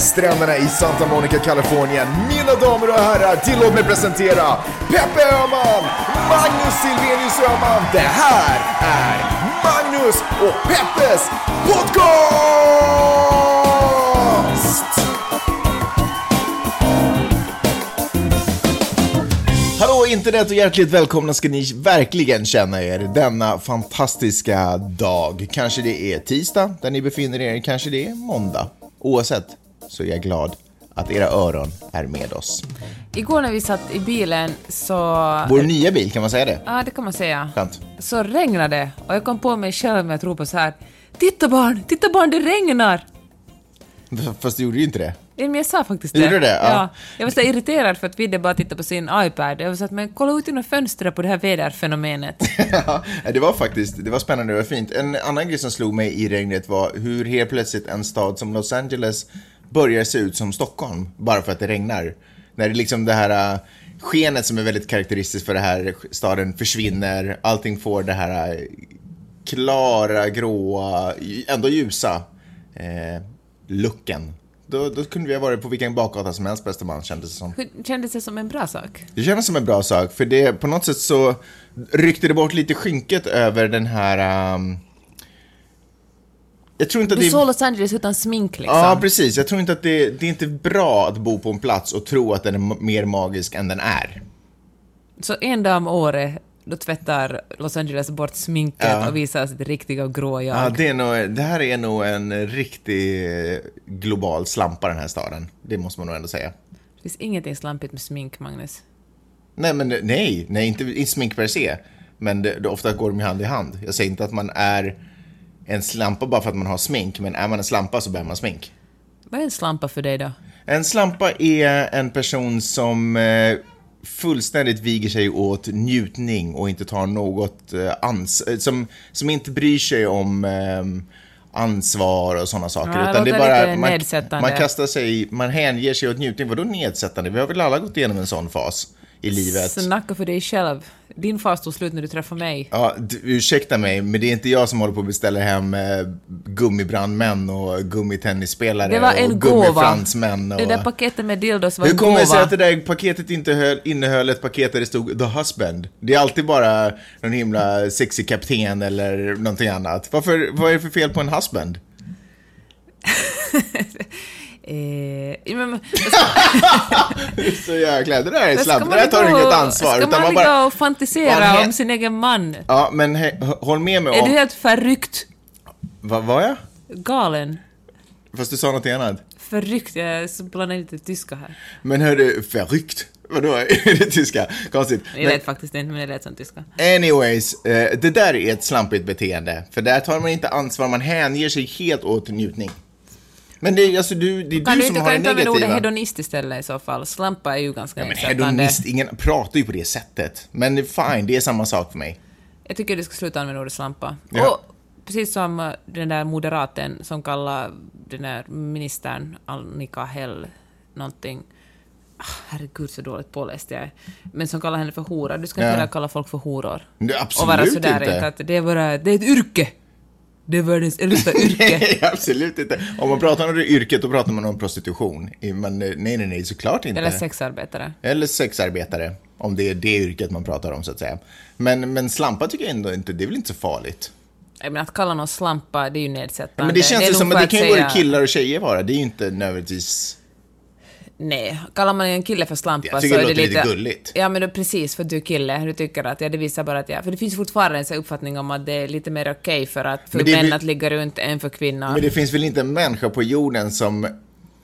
stränderna i Santa Monica, Kalifornien. Mina damer och herrar, tillåt mig presentera Peppe Öhman, Magnus Silvenius Öhman. Det här är Magnus och Peppes podcast! Hallå internet och hjärtligt välkomna ska ni verkligen känna er denna fantastiska dag. Kanske det är tisdag där ni befinner er, kanske det är måndag. Oavsett så är jag glad att era öron är med oss. Igår när vi satt i bilen så... Vår nya bil, kan man säga det? Ja, det kan man säga. Skönt. Så regnade det och jag kom på mig själv med att ropa så här Titta barn, titta barn, det regnar! Fast du gjorde ju inte det. Ja, Men jag sa faktiskt Gjorde det. du det? Ja. Jag var så irriterad för att Vidde bara tittade på sin iPad. Jag var så att, men kolla ut genom fönstret på det här väderfenomenet. Ja, det var faktiskt, det var spännande och fint. En annan grej som slog mig i regnet var hur helt plötsligt en stad som Los Angeles börjar se ut som Stockholm, bara för att det regnar. När det liksom det här äh, skenet som är väldigt karaktäristiskt för den här staden försvinner, allting får det här äh, klara, gråa, ändå ljusa eh, looken. Då, då kunde vi ha varit på vilken bakgata som helst på Östermalm kändes det som. Kändes det som en bra sak? Det kändes som en bra sak, för det på något sätt så ryckte det bort lite skynket över den här... Um... Jag tror inte att Du det... såg Los Angeles utan smink liksom. Ja, precis. Jag tror inte att det, det är inte bra att bo på en plats och tro att den är mer magisk än den är. Så en dag om året, då tvättar Los Angeles bort sminket Ja. och visar sitt riktiga grå jag. Ja, det, är nog, det här är nog en riktig global slampa, den här staden. Det måste man nog ändå säga. Det finns ingenting slampigt med smink, Magnus. Nej, men nej, nej inte, inte smink per se. Men det, det, ofta går de hand i hand. Jag säger inte att man är en slampa bara för att man har smink, men är man en slampa så behöver man smink. Vad är en slampa för dig då? En slampa är en person som eh, fullständigt viger sig åt njutning och inte tar något eh, ans... eh, Som, som inte bryr sig om ansvar och sådana saker. Ja, utan det är bara, man, man kastar sig, man hänger sig åt njutning. Vadå nedsättande? Vi har väl alla gått igenom en sån fas i livet. Snacka för dig själv. Din fas tog slut när du träffade mig. Ja, d- ursäkta mig, men det är inte jag som håller på att beställa hem eh, gummibrandmän och gummitennисspelare Det var en och gåva. gummifransmän. Och... Det där paketet med dildos var Hur en kommer det sig gåva. att det där paketet inte höll, innehöll ett paket där det stod The Husband? Det är alltid bara någon himla sexig kapten eller någonting annat. Varför, vad är det för fel på en husband? Eh, men, Så jäkla, det där är ska slappt, det där tar ligga inget ansvar. Ska man man ligga bara, och fantisera Man om sin egen man? ja, men he, håll med mig Är om... du helt förryckt? Vad var jag? Galen? Fast du sa något annat. Förryckt? Jag blandar lite tyska här. Men hörru, förryckt? Vadå, är det tyska? Konstigt. Jag vet faktiskt inte, men det lät som tyska. Anyways, eh, det där är ett slampigt beteende. För där tar man inte ansvar, man hänger sig helt åt njutning. Men det är, alltså, du, det är Kan du du som inte, har kan det du inte använda ordet negativa. hedonist istället i så fall? Slampa är ju ganska Ja, men hedonist, ingen pratar ju på det sättet. Men fine, det är samma sak för mig. Jag tycker du ska sluta använda ordet slampa. Ja. Och precis som eh, den där moderaten som kallar den där ministern Annika Hell någonting Ah, Herregud så dåligt påläst jag är. Men som kallar henne för hora. Du ska inte Ja. kalla folk för horor. Det, och absolut vara sådär inte. att det är bara, det är ett yrke. Det är världens äldsta yrke. Nej, absolut inte. Om man pratar om det yrket, då pratar man om prostitution. Men eh, nej, nej, nej, såklart inte. Eller sexarbetare. Eller sexarbetare, om det är det yrket man pratar om så att säga. Men, men slampa tycker jag ändå inte, det är väl inte så farligt. Menar, att kalla någon slampa, det är ju nedsättande. Men det känns nog som att det kan ju både killar och tjejer vara, det är ju inte nödvändigtvis... Nej, kallar man en kille för slampa Jag tycker så det är det låter lite... lite gulligt. Ja, men då, precis, för du är kille. Du tycker att, ja, det visar bara att jag... För det finns fortfarande en sån uppfattning om att det är lite mer okej för, att, för är män väl- att ligga runt än för kvinnor. Men det finns väl inte en människa på jorden som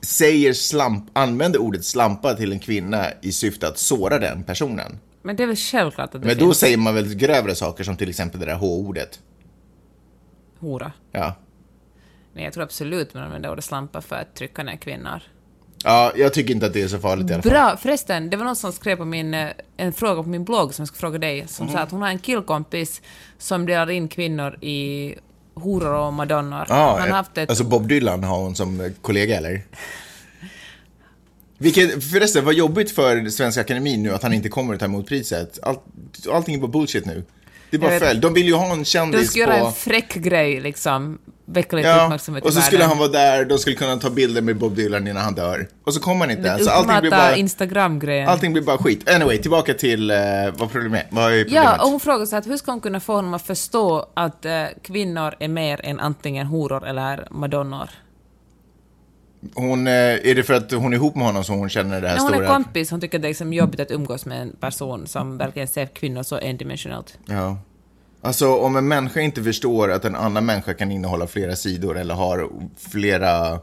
säger slamp, använder ordet slampa till en kvinna i syfte att såra den personen. Men det är väl självklart att det Men finns då säger man väl grövre saker som till exempel det där H-ordet. hora. Ja. Men jag tror absolut man använder ordet slampa för att trycka ner kvinnor. Ja, jag tycker inte att det är så farligt i alla fall. Bra! Förresten, det var någon som skrev på min, eh, en fråga på min blogg som jag ska fråga dig, som sa att hon har en killkompis som delar in kvinnor i horor och madonnor. Ja, Han har haft ett... alltså Bob Dylan har hon som kollega eller? Vilket, förresten, vad jobbigt för Svenska Akademin nu att han inte kommer att ta emot priset. Allt, allting är bara bullshit nu. Det är bara fel. De vill ju ha en De kändis ska göra på... en fräck grej liksom väcka lite Ja, uppmärksamhet och så skulle han vara där, de skulle kunna ta bilder med Bob Dylan innan han dör. Och så kommer han inte. Den Så allting blir bara, Instagram-grejen. allting blir bara skit. Anyway, tillbaka till eh, vad problemet Vad är problemet? Ja, och hon frågar sig att hur ska hon kunna få honom att förstå att eh, kvinnor är mer än antingen horor eller madonnor? Hon, eh, är det för att hon är ihop med honom som hon känner det här hon stora... är kompis, hon tycker det är liksom jobbigt att umgås med en person som verkligen ser kvinnor så endimensionellt. Ja. Alltså om en människa inte förstår att en annan människa kan innehålla flera sidor eller har flera...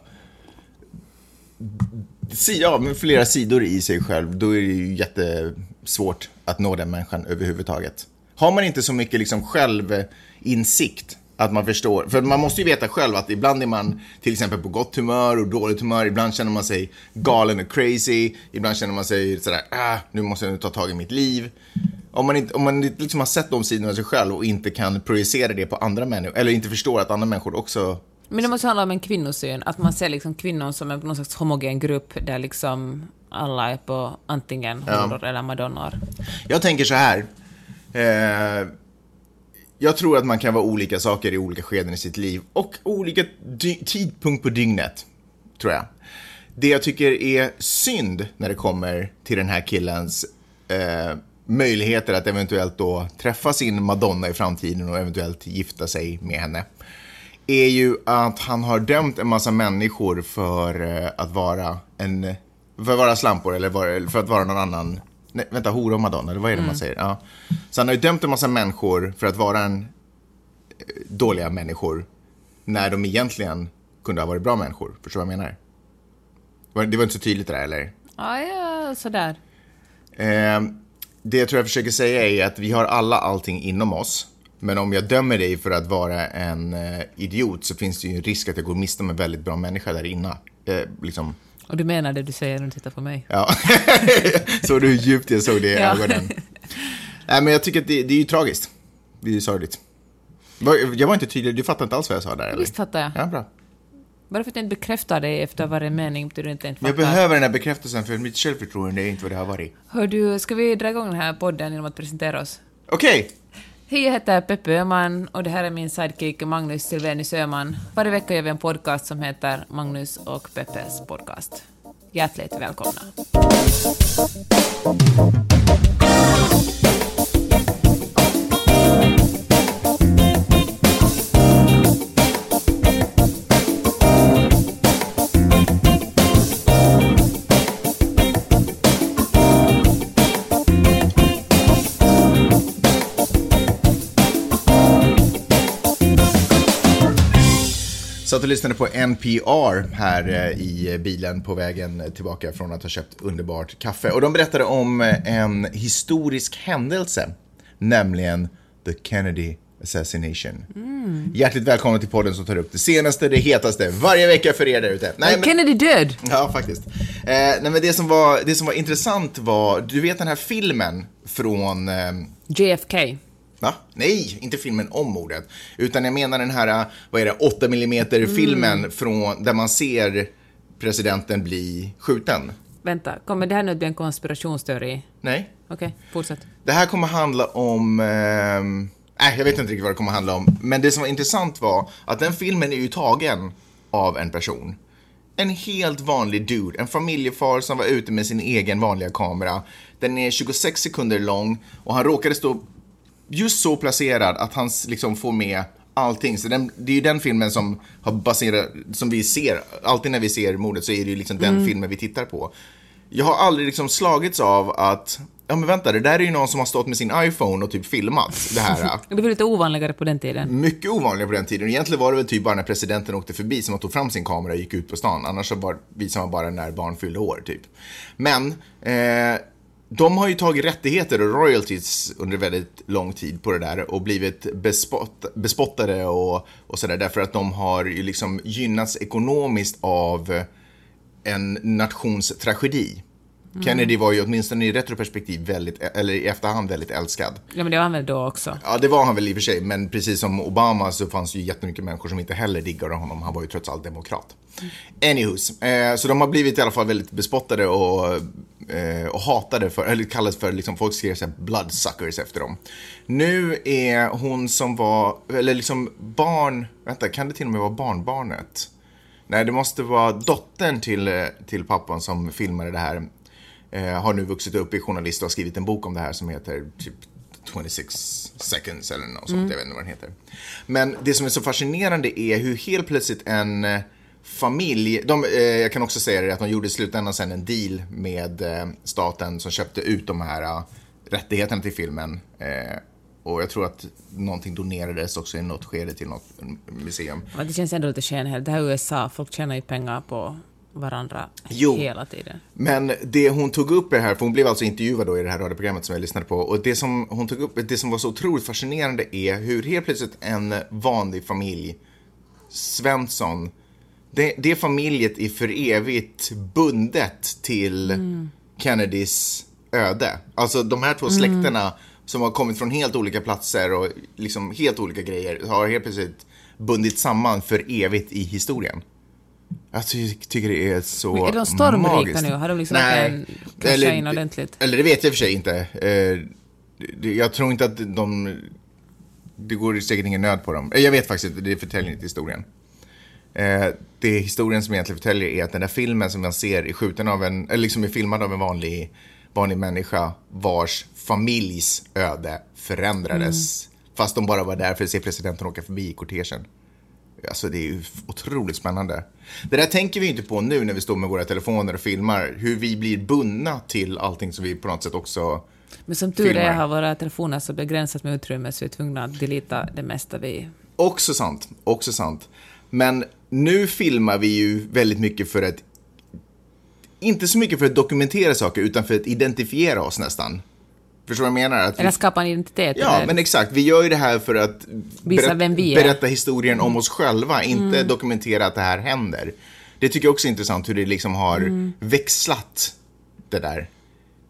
Ja, men flera sidor i sig själv, då är det ju jättesvårt att nå den människan överhuvudtaget. Har man inte så mycket liksom självinsikt att man förstår, för man måste ju veta själv att ibland är man till exempel på gott humör och dåligt humör, ibland känner man sig galen och crazy, ibland känner man sig sådär, ah, nu måste jag nu ta tag i mitt liv. Om man inte, om man inte liksom har sett de sidorna av sig själv och inte kan projicera det på andra människor, eller inte förstår att andra människor också Men det måste handla om en kvinnosyn, att man ser liksom kvinnor som en, någon slags homogen grupp där liksom alla är på antingen horor eller madonnor. Jag tänker så här. Eh, jag tror att man kan vara olika saker i olika skeden i sitt liv och olika tidpunkt på dygnet, tror jag. Det jag tycker är synd när det kommer till den här killens eh, möjligheter att eventuellt då träffa sin Madonna i framtiden och eventuellt gifta sig med henne är ju att han har dömt en massa människor för eh, att vara en, för att vara slampor eller för att vara någon annan, nej, vänta, hora och madonna, eller vad är det man säger? Ja. Så han har ju dömt en massa människor för att vara en eh, dåliga människor när de egentligen kunde ha varit bra människor. Förstår du vad jag menar? Det var inte så tydligt det där, eller? Ja, ja, sådär. Eh, det jag tror jag försöker säga är att vi har alla allting inom oss. Men om jag dömer dig för att vara en eh, idiot så finns det ju en risk att jag går miste om en väldigt bra människa där inne. Eh, liksom, Och du menar det du säger när du tittar på mig? ja. såg du hur djupt jag såg det i Ja. ögonen? Nej, men jag tycker att det, det är ju tragiskt. Det är ju sorgligt. Jag var inte tydlig, du fattar inte alls vad jag sa där eller? Visst fattar jag. Ja, bra. Bara för att jag inte bekräftar dig efter varje mening betyder inte att jag behöver den här bekräftelsen för mitt självförtroende är inte vad det har varit. Hör du, ska vi dra igång den här podden genom att presentera oss? Okej! Hej, jag heter Peppe Öhman och det här är min sidekick Magnus Silvenius Öhman. Varje vecka gör vi en podcast som heter Magnus och Peppes podcast. Hjärtligt välkomna. Satt och lyssnade på NPR här eh, i bilen på vägen tillbaka från att ha köpt underbart kaffe. Och de berättade om eh, en historisk händelse, nämligen the Kennedy assassination. Hjärtligt välkomna till podden som tar upp det senaste, det hetaste, varje vecka för er där ute. Nej, men- Kennedy död! Ja, faktiskt. Eh, nej, men det som, var, det som var intressant var, du vet den här filmen från... ehm, JFK. Va? Nej, inte filmen om mordet. Utan jag menar den här, vad är det, 8 mm filmen från, där man ser presidenten bli skjuten. Vänta, kommer det här nu att bli en konspirationsteori? Nej. Okej, fortsätt. Det här kommer handla om... ehm, Nej, jag vet inte riktigt vad det kommer handla om. Men det som var intressant var att den filmen är ju tagen av en person. En helt vanlig dude, en familjefar som var ute med sin egen vanliga kamera. Den är 26 sekunder lång och han råkade stå just så placerad att han liksom får med allting. Så den, det är ju den filmen som har baserat, som vi ser, alltid när vi ser mordet så är det ju liksom den filmen vi tittar på. Jag har aldrig liksom slagits av att, ja men vänta, det där är ju någon som har stått med sin iPhone och typ filmat det här. Det var lite ovanligare på den tiden. Mycket ovanligare på den tiden. Egentligen var det väl typ bara när presidenten åkte förbi som han tog fram sin kamera och gick ut på stan. Annars så var, visade man bara när barn fyllde år, typ. Men, eh, de har ju tagit rättigheter och royalties under väldigt lång tid på det där och blivit bespott, bespottade och, och sådär därför att de har ju liksom gynnats ekonomiskt av en nations tragedi. Kennedy var ju åtminstone i retroperspektiv väldigt, eller i efterhand väldigt älskad. Ja, men det var han väl då också. Ja, det var han väl i och för sig, men precis som Obama så fanns ju jättemycket människor som inte heller diggade honom. Han var ju trots allt demokrat. Anywhos, eh, så de har blivit i alla fall väldigt bespottade och, eh, och hatade för, eller kallades för, liksom, folk skrev såhär bloodsuckers efter dem. Nu är hon som var, eller liksom barn, vänta, kan det till och med vara barnbarnet? Nej, det måste vara dottern till, eh, till pappan som filmade det här. Eh, har nu vuxit upp i journalist och har skrivit en bok om det här som heter typ 26 seconds eller något sånt, jag vet inte vad den heter. Men det som är så fascinerande är hur helt plötsligt en eh, familj, de, eh, jag kan också säga det att de gjorde i slutändan sen en deal med eh, staten som köpte ut de här eh, rättigheterna till filmen. Eh, och jag tror att någonting donerades också i något skede till något museum. Men det känns ändå lite skenheligt. Det här är USA, folk tjänar ju pengar på varandra Jo. hela tiden. Men det hon tog upp i det här, för hon blev alltså intervjuad då i det här radioprogrammet som jag lyssnade på. Och det som hon tog upp, det som var så otroligt fascinerande är hur helt plötsligt en vanlig familj, Svensson, det, det familjet är för evigt bundet till Kennedys öde. Alltså de här två släkterna som har kommit från helt olika platser och liksom helt olika grejer har helt plötsligt bundit samman för evigt i historien. Jag ty tycker det är så Men är de stormrika magiskt. nu? Har de liksom Nej. cashat in ordentligt? Eller det vet jag i och för sig inte. Eh, Jag tror inte att de... Det går säkert ingen nöd på dem. Eh, Jag vet faktiskt inte, det förtäljer inte historien. Eh, Det historien som egentligen förtäljer är att den där filmen som man ser är skjuten av en, eller liksom är filmad av en vanlig, vanlig människa vars familjs öde förändrades. Fast de bara var där för att se presidenten åka förbi i kortegen. Alltså det är ju otroligt spännande. Det där tänker vi inte på nu när vi står med våra telefoner och filmar. Hur vi blir bundna till allting som vi på något sätt också... Men som tur är filmar. har våra telefoner så begränsat med utrymme så vi är tvungna att delita det mesta vi... Också sant, också sant. Men nu filmar vi ju väldigt mycket för att... Inte så mycket för att dokumentera saker, utan för att identifiera oss nästan. Förstår du vad jag menar? Att vi Eller skapa en identitet. Ja, eller- men exakt. Vi gör ju det här för att Visa vem vi är. Mm. berätta historien om oss själva, inte dokumentera att det här händer. Det tycker jag också är intressant hur det liksom har Mm. växlat det där.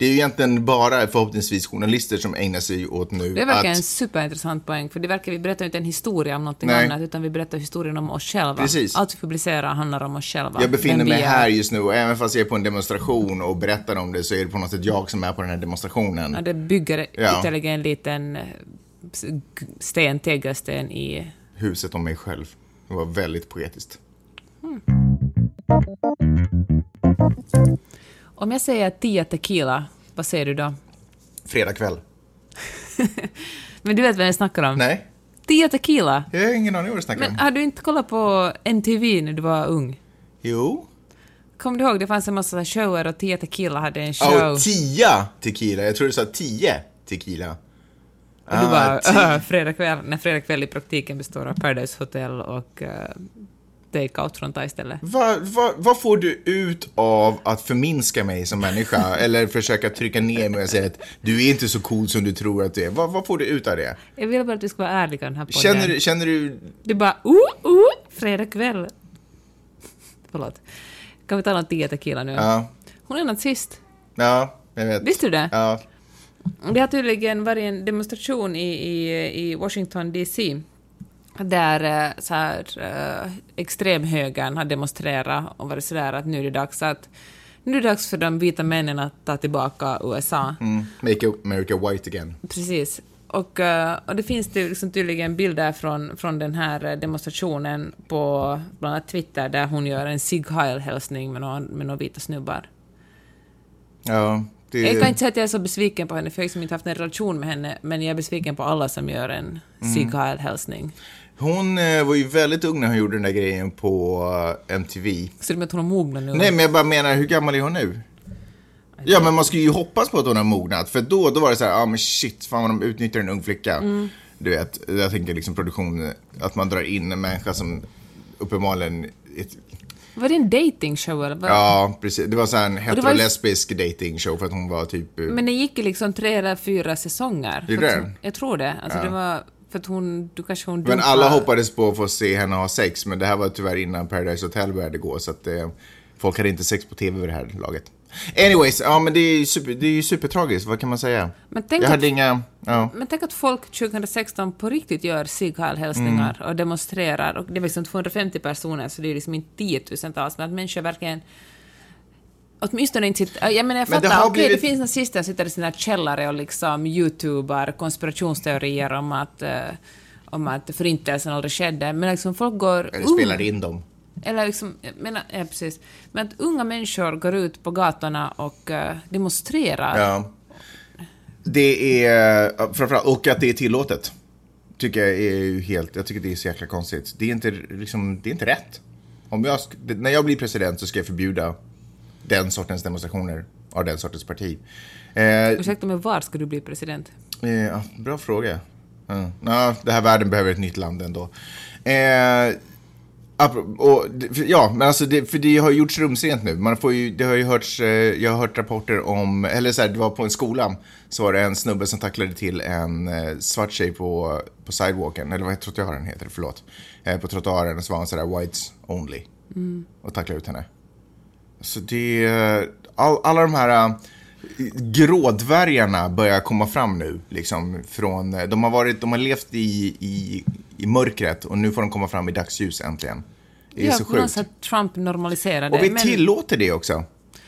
Det är ju egentligen bara förhoppningsvis journalister som ägnar sig åt nu Det verkar en att... superintressant poäng, för det verkar vi berättar inte en historia om någonting Nej. annat, utan vi berättar historien om oss själva. Precis. Allt vi publicerar handlar om oss själva. Jag befinner mig är. här just nu och även fast jag är på en demonstration och berättar om det så är det på något sätt jag som är på den här demonstrationen. Ja, det bygger Ja. ytterligare en liten eh, sten, tegelsten i... Huset om mig själv. Det var väldigt poetiskt. Om jag säger tio tequila, vad säger du då? Fredag kväll. Men du vet vad jag snackar om? Nej, Tio tequila! jag har ingen aning vad du snackar Men om. har du inte kollat på NTV när du var ung? Jo. Kommer du ihåg, det fanns en massa shower och Tio Tequila hade en show. Oh, tia tequila. Jag tror du sa tio tequila. och du bara. "Äh, fredag kväll, när fredag kväll i praktiken består av Paradise Hotel och uh, take-out från Thai-stället. Vad vad- vad får du ut av att förminska mig som människa? Eller försöka trycka ner mig och säga att du är inte så cool som du tror att du är. Vad, vad får du ut av det? Jag vill bara att du ska vara ärlig den här podden. Känner du, känner du... Du bara, uh, uh, fredag kväll. Förlåt. Kan vi tala om Tio Tequila nu? Ja, Hon är nazist. ja jag vet. Visste du det? Ja, Det har tydligen varit en demonstration i, i, i Washington DC där eh, så här, eh, extremhögern har demonstrerat och varit sådär att nu är det dags att nu är det dags för de vita männen att ta tillbaka USA. mm, make America white again. Precis. Och, eh, och det finns det liksom tydligen bilder från, från den här demonstrationen på bland annat Twitter där hon gör en Sig Heil-hälsning med några, med vita snubbar. Ja, det... Jag kan inte säga att jag är så besviken på henne, för jag har liksom inte haft en relation med henne, men jag är besviken på alla som gör en Mm. Sig Heil-hälsning. Hon eh, var ju väldigt ung när hon gjorde den där grejen på eh, MTV. Så det med att hon har mognat nu? Nej, men jag bara menar, hur gammal är hon nu? Ja, men man skulle ju hoppas på att hon har mognat. För då, då var det så här, ja ah, men shit, fan vad de utnyttjar en ung flicka. Mm. Du vet, jag tänker liksom produktion, att man drar in en människa som uppenbarligen... Ett, Var det en dating-show eller? vad? ja, precis. Det var så här en var ju- heterolesbisk dating show för att hon var typ... eh, Men det gick liksom tre eller fyra säsonger. Gjorde det? Jag tror det. Alltså det var för att hon, du kanske hon Men alla hoppades på att få se henne ha sex, men det här var tyvärr innan Paradise Hotel började gå, så att eh, folk hade inte sex på tv vid det här laget. Anyways, ja men det är ju super, det är ju supertragiskt, vad kan man säga? Men tänk jag att- hade inga, ja. Men tänk att folk 2016 på riktigt gör Sieg Heil-hälsningar Mm. och demonstrerar. Och det är liksom 250 personer, så det är liksom inte tiotusentals, men att människor verkligen Åtminstone inte sitter... Jag menar, jag Men det fattar, okej, blivit- det finns nazister som sitter i sina källare och liksom youtubar konspirationsteorier om att, eh, om att förintelsen aldrig skedde, men liksom folk går... Eller spelar in dem. Eller liksom, jag menar, ja, precis. Men att unga människor går ut på gatorna och eh, demonstrerar. Ja. Det är, framförallt, och att det är tillåtet. Tycker jag är ju helt, jag tycker det är så jäkla konstigt. Det är inte, liksom, det är inte rätt. Om jag, när jag blir president så ska jag förbjuda den sortens demonstrationer av den sortens parti. Eh, Ursäkta, men var ska du bli president? Eh, ja, bra fråga. Ja. Ja, det här världen behöver ett nytt land ändå. Eh, och, ja, men alltså det, för det har gjorts rumsrent nu. Man får ju, det har ju hörts, eh, jag har hört rapporter om, eller så här, det var på en skola, så var det en snubbe som tacklade till en eh, svart tjej på, på sidewalken, eller vad trottoaren heter, förlåt. Eh, på trottoaren så var han sådär whites only. Och tacklade ut henne. Så det, all, alla de här äh, grådvärgarna börjar komma fram nu. Liksom, från, äh, de, har varit, de har levt i, i, i mörkret och nu får de komma fram i dagsljus äntligen. Det är ja, så sjukt. sätt Trump normaliserade. Och vi men, tillåter det också.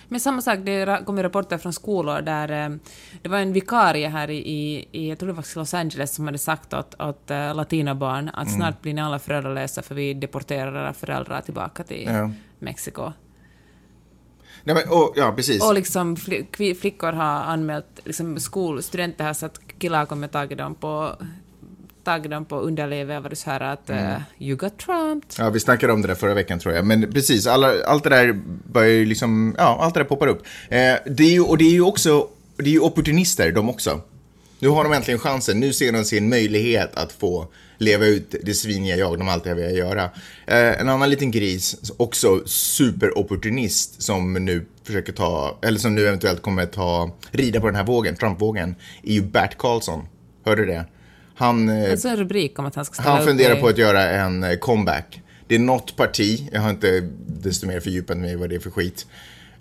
men samma sak, det kom ju rapporter från skolor där eh, det var en vikarie här i, i, jag tror det var Los Angeles, som hade sagt åt, åt latinabarn att Mm. snart blir ni alla föräldralösa för vi deporterar era föräldrar tillbaka till Ja. Mexiko. Nej, men, och, ja, precis. Och liksom flickor har anmält, liksom skolstudenter har satt killar kommer tagit dem på tagit dem på underlivet och varit så här att Mm. eh, you got trumped. Ja, vi snackade om det där förra veckan tror jag. Men precis, alla, allt det där börjar ju liksom, ja, allt det där poppar upp. Eh, det är ju, och det är ju också, det är ju opportunister de också. Nu har de äntligen chansen, nu ser de sin möjlighet att få leva ut det sviniga jag de alltid har velat göra. Eh, en annan liten gris, också superopportunist, som nu försöker ta, eller som nu eventuellt kommer ta, rida på den här vågen, Trump-vågen, är ju Bert Karlsson. Hörde du det? Han... Alltså en rubrik om att han ska ställa han upp funderar i- på att göra en eh, comeback. Det är något parti, jag har inte desto mer fördjupat mig i vad det är för skit,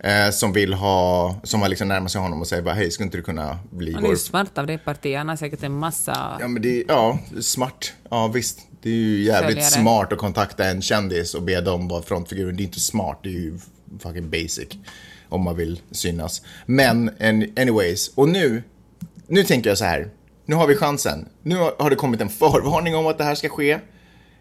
eh, som vill ha, som har liksom närmat sig honom och säger bara hej, skulle inte du kunna bli Han är vår... ju smart av det partiet, han har säkert en massa... Ja, men det ja, smart. Ja, visst. Det är ju jävligt Följare. smart att kontakta en kändis och be dem vara frontfiguren. Det är inte smart, det är ju fucking basic. Om man vill synas. Men, en, anyways. Och nu, nu tänker jag så här. Nu har vi chansen. Nu har det kommit en förvarning om att det här ska ske.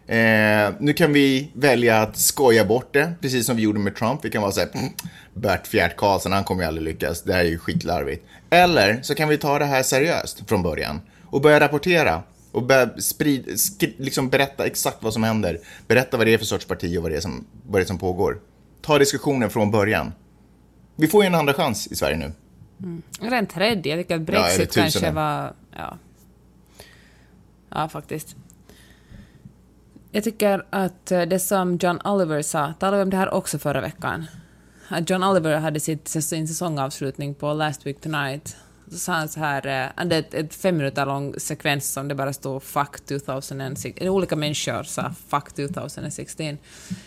Eh, nu kan vi välja att skoja bort det, precis som vi gjorde med Trump. Vi kan vara så här, "Mm, Bert Fjärt Karlsson, han kommer ju aldrig lyckas. Det här är ju skitlarvigt. Eller så kan vi ta det här seriöst från början och börja rapportera och börja sprid, skri, liksom berätta exakt vad som händer. Berätta vad det är för sorts parti och vad det är som, vad det är som pågår. Ta diskussionen från början. Vi får ju en andra chans i Sverige nu. Eller en tredje, jag tycker att Ja, Brexit kanske tusenden. var... Ja. ja, faktiskt. Jag tycker att eh, det som John Oliver sa, talade vi om det här också förra veckan, att John Oliver hade sitt, sin säsongavslutning på Last Week Tonight, så sa han så här, eh, han hade ett, ett fem minuter lång sekvens som det bara stod “fuck 2016”, olika människor sa “fuck 2016”.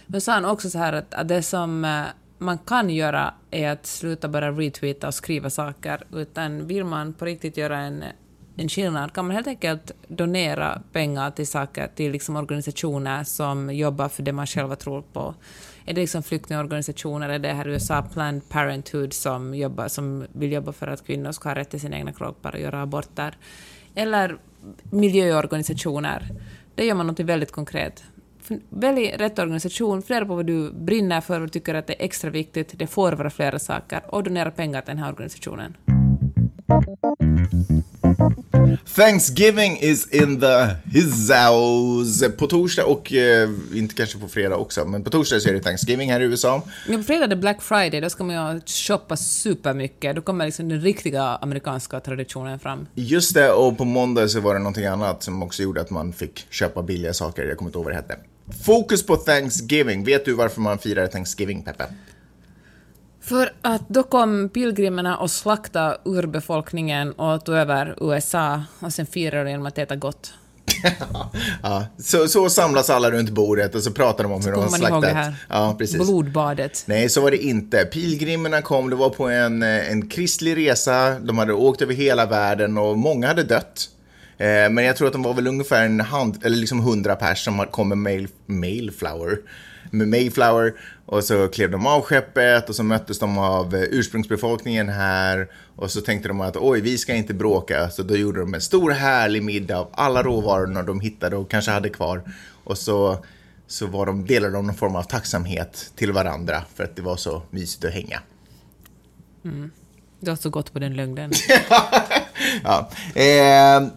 Men sa han också så här att, att det som eh, man kan göra är att sluta bara retweeta och skriva saker, utan vill man på riktigt göra en en skillnad kan man helt enkelt donera pengar till saker, till liksom organisationer som jobbar för det man själva tror på. Är det liksom flyktingorganisationer, är det här USA Planned Parenthood som, jobbar, som vill jobba för att kvinnor ska ha rätt till sina egna kroppar och göra aborter? Eller miljöorganisationer. Det gör man något väldigt konkret. Välj rätt organisation, fundera på vad du brinner för och tycker att det är extra viktigt, det får vara flera saker, och donera pengar till den här organisationen. Thanksgiving is in the his house. På torsdag och, eh, inte kanske på fredag också, men på torsdag så är det Thanksgiving här i USA. Men på fredag är det Black Friday, då ska man ju shoppa supermycket. Då kommer liksom den riktiga amerikanska traditionen fram. Just det, och på måndag så var det någonting annat som också gjorde att man fick köpa billiga saker. Jag kommer inte ihåg vad det hette. Fokus på Thanksgiving. Vet du varför man firar Thanksgiving, Peppe? För att då kom pilgrimerna och slaktade urbefolkningen och tog över USA och sen firade de genom att äta gott. ja, så, så samlas alla runt bordet och så pratar de om hur de har slaktat. det här. Ja, precis. Blodbadet. Nej, så var det inte. Pilgrimerna kom, det var på en, eh, en kristlig resa. De hade åkt över hela världen och många hade dött. Eh, men jag tror att de var väl ungefär en hand, eller liksom hundra pers som kom med mail, Mayflower. Med Mayflower. Och så klev de av skeppet och så möttes de av eh, ursprungsbefolkningen här. Och så tänkte de att oj, vi ska inte bråka. Så då gjorde de en stor härlig middag av alla råvarorna de hittade och kanske hade kvar. Och så, så var de, delade de någon form av tacksamhet till varandra för att det var så mysigt att hänga. Du har så gått på den lögnen. Ja. Eh,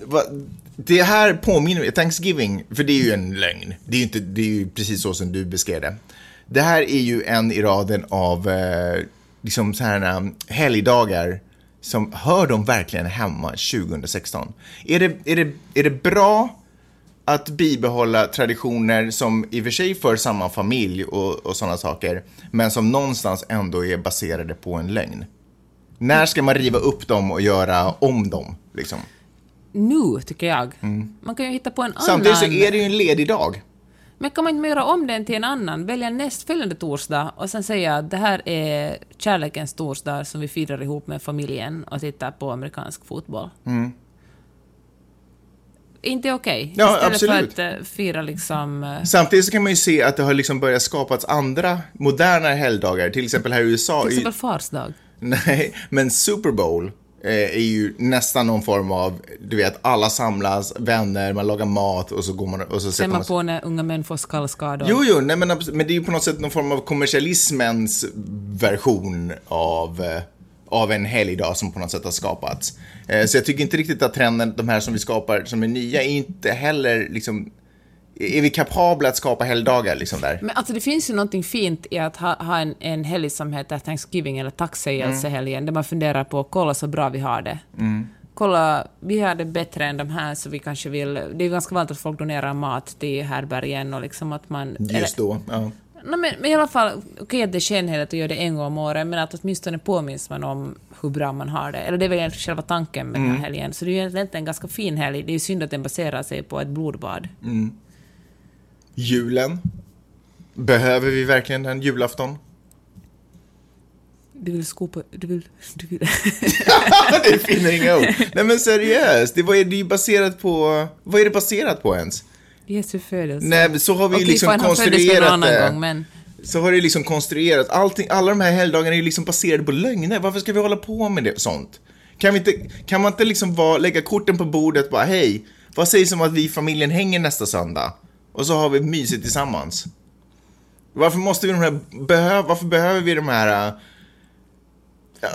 det här påminner mig, Thanksgiving, för det är ju en lögn. Det är ju, inte, det är ju precis så som du beskrev det. Det här är ju en i raden av eh, liksom så här um, helgdagar som hör de verkligen hemma 2016? Är det, är det, är det bra att bibehålla traditioner som i och för sig för samma familj och, och sådana saker, men som någonstans ändå är baserade på en lögn? När ska man riva upp dem och göra om dem? Liksom? Nu, tycker jag. Man kan ju hitta på en annan... Samtidigt så är det ju en ledig dag. Men kan man inte göra om den till en annan? Välja nästföljande torsdag och sen säga att det här är kärlekens torsdag som vi firar ihop med familjen och tittar på amerikansk fotboll. Inte okej? Mm. Ja, Istället absolut. för att eh, fira liksom... eh, Samtidigt så kan man ju se att det har liksom börjat skapats andra moderna helgdagar, till exempel här i USA. Till i- exempel Fars dag. Nej, men Super Bowl är ju nästan någon form av, du vet, alla samlas, vänner, man lagar mat och så går man och så sätter man man på när unga män får skallskador. Jo, jo, nej, men, men det är ju på något sätt någon form av kommersialismens version av, eh, av en helgdag som på något sätt har skapats. Eh, Så jag tycker inte riktigt att trenden, de här som vi skapar, som är nya, är inte heller liksom... Är vi kapabla att skapa helgdagar liksom där? Men alltså det finns ju någonting fint i att ha, ha en, en helg som heter Thanksgiving eller tacksägelsehelgen, där man funderar på kolla så bra vi har det. Kolla, vi har det bättre än de här, så vi kanske vill... Det är ju ganska vanligt att folk donerar mat till härbärgen och liksom att man... Just då. Ja. No, men, men i alla fall, okej att det är skenheligt att göra det en gång om året, men att åtminstone påminns man om hur bra man har det. Eller det är väl egentligen själva tanken med den här helgen. Så det är ju egentligen en ganska fin helg. Det är ju synd att den baserar sig på ett blodbad. Julen. Behöver vi verkligen den julafton? Du vill skopa... Du vill... Du vill. det finner inga ord. Nej men seriöst, det, vad är det ju baserat på? Vad är det baserat på ens? Jesu födelse. Nej, så har vi Okej, liksom fan, konstruerat det. gång, men... Så har det liksom konstruerat, allting, alla de här helgdagarna är ju liksom baserade på lögner. Varför ska vi hålla på med det, sånt? Kan, vi inte, kan man inte liksom vara, lägga korten på bordet och bara hej, vad sägs om att vi i familjen hänger nästa söndag? Och så har vi mysigt tillsammans. Varför måste vi de här, behö, varför behöver vi de här... äh,